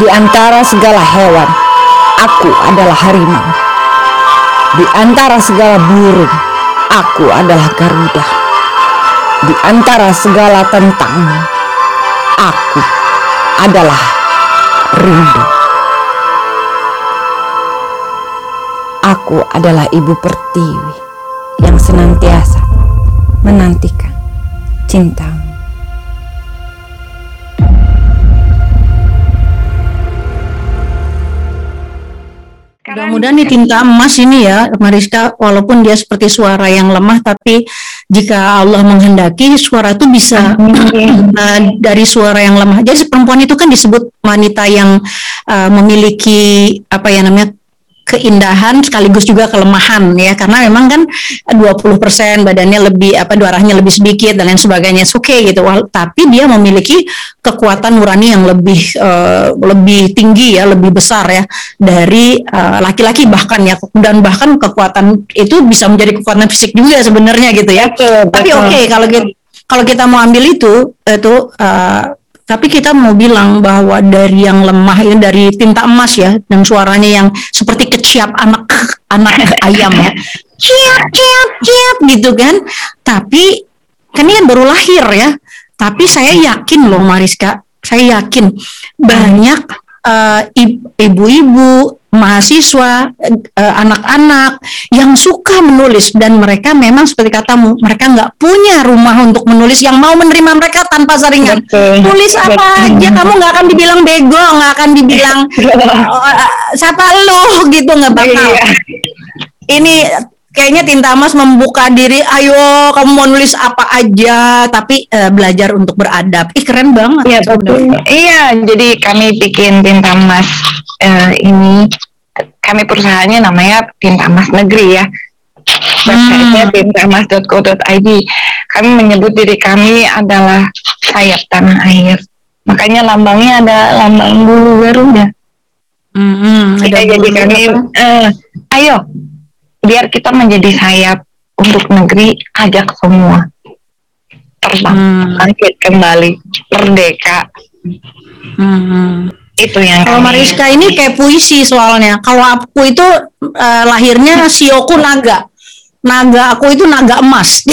Di antara segala hewan, aku adalah harimau. Di antara segala burung, aku adalah Garuda. Di antara segala tentang, aku adalah rindu. Aku adalah ibu pertiwi yang senantiasa menantikan cintamu. Mudah-mudahan nih tinta emas ini ya, Mariska, walaupun dia seperti suara yang lemah, tapi jika Allah menghendaki, suara itu bisa uh, dari suara yang lemah. Jadi perempuan itu kan disebut wanita yang uh, memiliki apa ya namanya keindahan sekaligus juga kelemahan ya. Karena memang kan 20% badannya lebih apa darahnya lebih sedikit dan lain sebagainya. Oke okay, gitu. Wal, tapi dia memiliki kekuatan nurani yang lebih uh, lebih tinggi ya lebih besar ya dari eh, laki-laki uh, bahkan ya. Dan bahkan kekuatan itu bisa menjadi kekuatan fisik juga sebenarnya gitu ya. Betul, tapi oke okay, kalau kita kalau kita mau ambil itu itu uh, tapi kita mau bilang bahwa dari yang lemah ini dari tinta emas ya dan suaranya yang seperti keciap anak anak ayam ya. Ciap ciap ciap gitu kan. Tapi kan ini kan baru lahir ya. Tapi saya yakin loh Mariska saya yakin banyak uh, ibu-ibu mahasiswa, eh, anak-anak yang suka menulis dan mereka memang seperti katamu, mereka nggak punya rumah untuk menulis yang mau menerima mereka tanpa saringan. Betul. Tulis apa Betul. aja, kamu nggak akan dibilang bego, nggak akan dibilang oh, siapa lo gitu nggak bakal. Iya. Ini kayaknya tinta emas membuka diri ayo kamu mau nulis apa aja tapi uh, belajar untuk beradab ih keren banget iya betul iya jadi kami bikin tinta emas uh, ini kami perusahaannya namanya Tinta Emas Negeri ya. Websitenya hmm. tintaemas.co.id. Kami menyebut diri kami adalah sayap tanah air. Makanya lambangnya ada lambang bulu Garuda. Hmm, kita jadi kami, uh, ayo, biar kita menjadi sayap untuk negeri, ajak semua terbang, hmm. bangkit kembali, merdeka. Hmm. Itu yang kalau Mariska ini kayak puisi soalnya. Kalau aku itu uh, lahirnya sioku naga. Naga aku itu naga emas.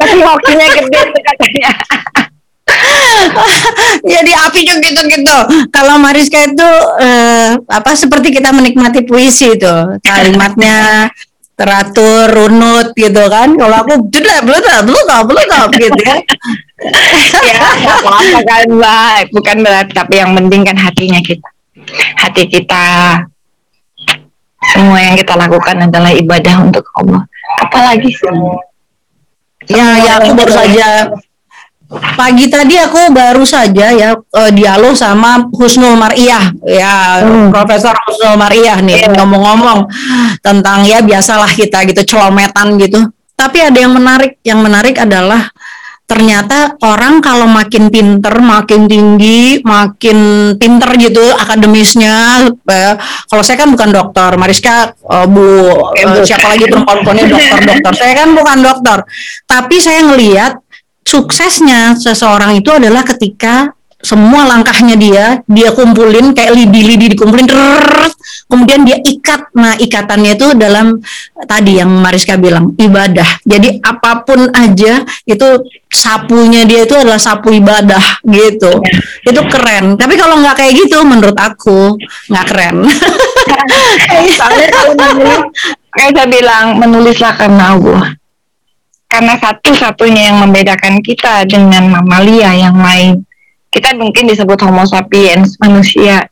Tapi hokinya gede tuh katanya. Jadi api juga gitu gitu. Kalau Mariska itu uh, apa seperti kita menikmati puisi itu. Kalimatnya teratur runut gitu kan. Kalau aku sudah belum belum belum gitu ya ya apa kan mbak? Bukan berat tapi yang penting kan hatinya kita. Hati kita semua yang kita lakukan adalah ibadah untuk Allah. Apalagi sih? Ya ya aku baru saja Pagi tadi aku baru saja ya uh, dialog sama Husnul Mariyah ya hmm. Profesor Husnul Mariyah nih yeah. ngomong-ngomong tentang ya biasalah kita gitu celometan gitu. Tapi ada yang menarik, yang menarik adalah ternyata orang kalau makin pinter, makin tinggi, makin pinter gitu akademisnya. Eh, kalau saya kan bukan dokter, Mariska uh, bu uh, siapa lagi perempuan-perempuannya dokter-dokter. saya kan bukan dokter, tapi saya ngelihat suksesnya seseorang itu adalah ketika semua langkahnya dia dia kumpulin kayak lidi-lidi dikumpulin rrrr, kemudian dia ikat. Nah ikatannya itu dalam tadi yang Mariska bilang ibadah. Jadi apa pun aja itu sapunya dia itu adalah sapu ibadah gitu. Ya. itu keren. Tapi kalau nggak kayak gitu menurut aku nggak keren. Soalnya kalau menulis kayak saya bilang menulislah karena Allah karena satu-satunya yang membedakan kita dengan mamalia yang lain. Kita mungkin disebut homo sapiens manusia.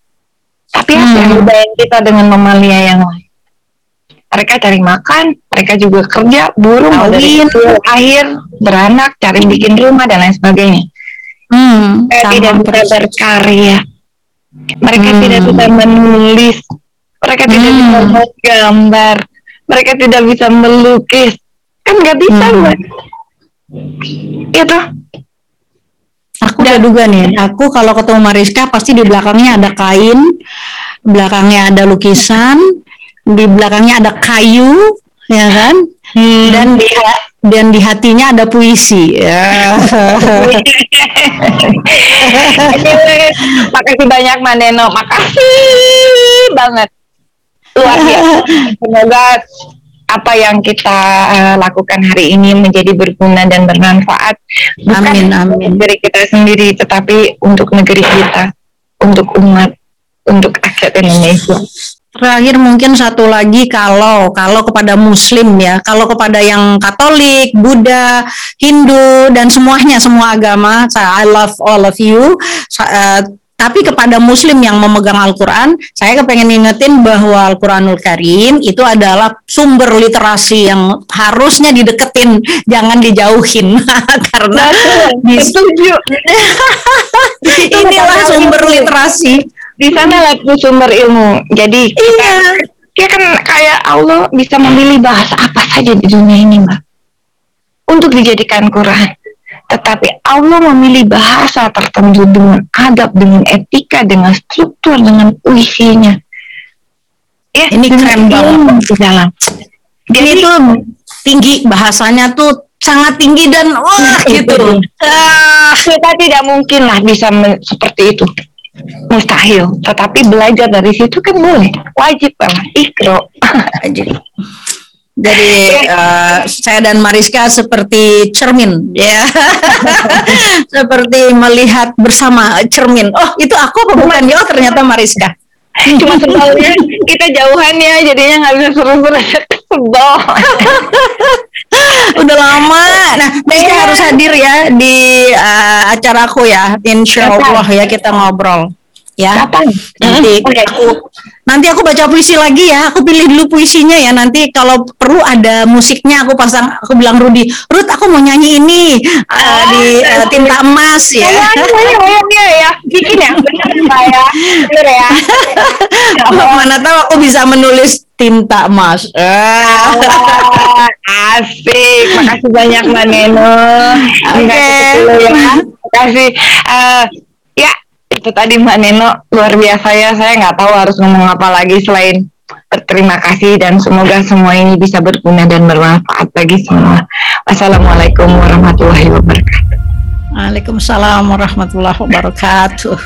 Tapi apa yang membedakan kita dengan mamalia yang lain. Mereka cari makan mereka juga kerja buruh dari air beranak cari bikin rumah dan lain sebagainya. Hmm, mereka tidak bisa berkarya. Mereka hmm. tidak bisa menulis. Mereka hmm. tidak bisa menggambar mereka tidak bisa melukis kan nggak bisa hmm. buat itu aku udah duga nih aku kalau ketemu Mariska pasti di belakangnya ada kain belakangnya ada lukisan di belakangnya ada kayu ya kan hmm. dan di dan di hatinya ada puisi. Ya. makasih banyak Maneno, makasih banget. Luar biasa. Semoga apa yang kita uh, lakukan hari ini menjadi berguna dan bermanfaat bukan amin, amin. negeri kita sendiri tetapi untuk negeri kita untuk umat untuk rakyat Indonesia terakhir mungkin satu lagi kalau kalau kepada muslim ya kalau kepada yang Katolik Buddha Hindu dan semuanya semua agama saya I love all of you uh, tapi kepada muslim yang memegang Al-Quran, saya kepengen ingetin bahwa Al-Quranul Karim itu adalah sumber literasi yang harusnya dideketin, jangan dijauhin. Karena setuju. Inilah sumber literasi. Di sana lah sumber ilmu. Jadi kita, iya. kan kayak Allah bisa memilih bahasa apa saja di dunia ini, Mbak. Untuk dijadikan Quran tetapi Allah memilih bahasa tertentu dengan adab, dengan etika, dengan struktur, dengan puisinya. Ya, ini keren banget di dalam. Jadi itu tinggi bahasanya tuh sangat tinggi dan wah nah, gitu. Ah, kita tidak mungkin lah bisa seperti itu. Mustahil. Tetapi belajar dari situ kan boleh. Wajib lah. Ikro. Wajib. Jadi uh, saya dan Mariska seperti cermin, ya, seperti melihat bersama cermin. Oh itu aku apa bukan? Oh ternyata Mariska. Cuma sebenarnya kita jauhan ya, jadinya nggak bisa seru-seru sebel. Udah lama. Nah, Mariska yeah. harus hadir ya di uh, acaraku ya. Insya Allah ya kita ngobrol ya. Kapan? Nanti okay. aku nanti aku baca puisi lagi ya. Aku pilih dulu puisinya ya. Nanti kalau perlu ada musiknya aku pasang. Aku bilang Rudi, Rud aku mau nyanyi ini uh, di uh, tinta emas ya. Oh, dia ya. Bikin ya. Benar ya. Benar ya. Mana tahu aku bisa menulis tinta emas. Ah, asik. Makasih banyak Mbak Neno. Oke. Okay. Ya. Makasih. Uh, ya, itu tadi Mbak Neno luar biasa ya. Saya nggak tahu harus ngomong apa lagi selain berterima kasih dan semoga semua ini bisa berguna dan bermanfaat bagi semua. Wassalamualaikum warahmatullahi wabarakatuh. Waalaikumsalam warahmatullahi wabarakatuh.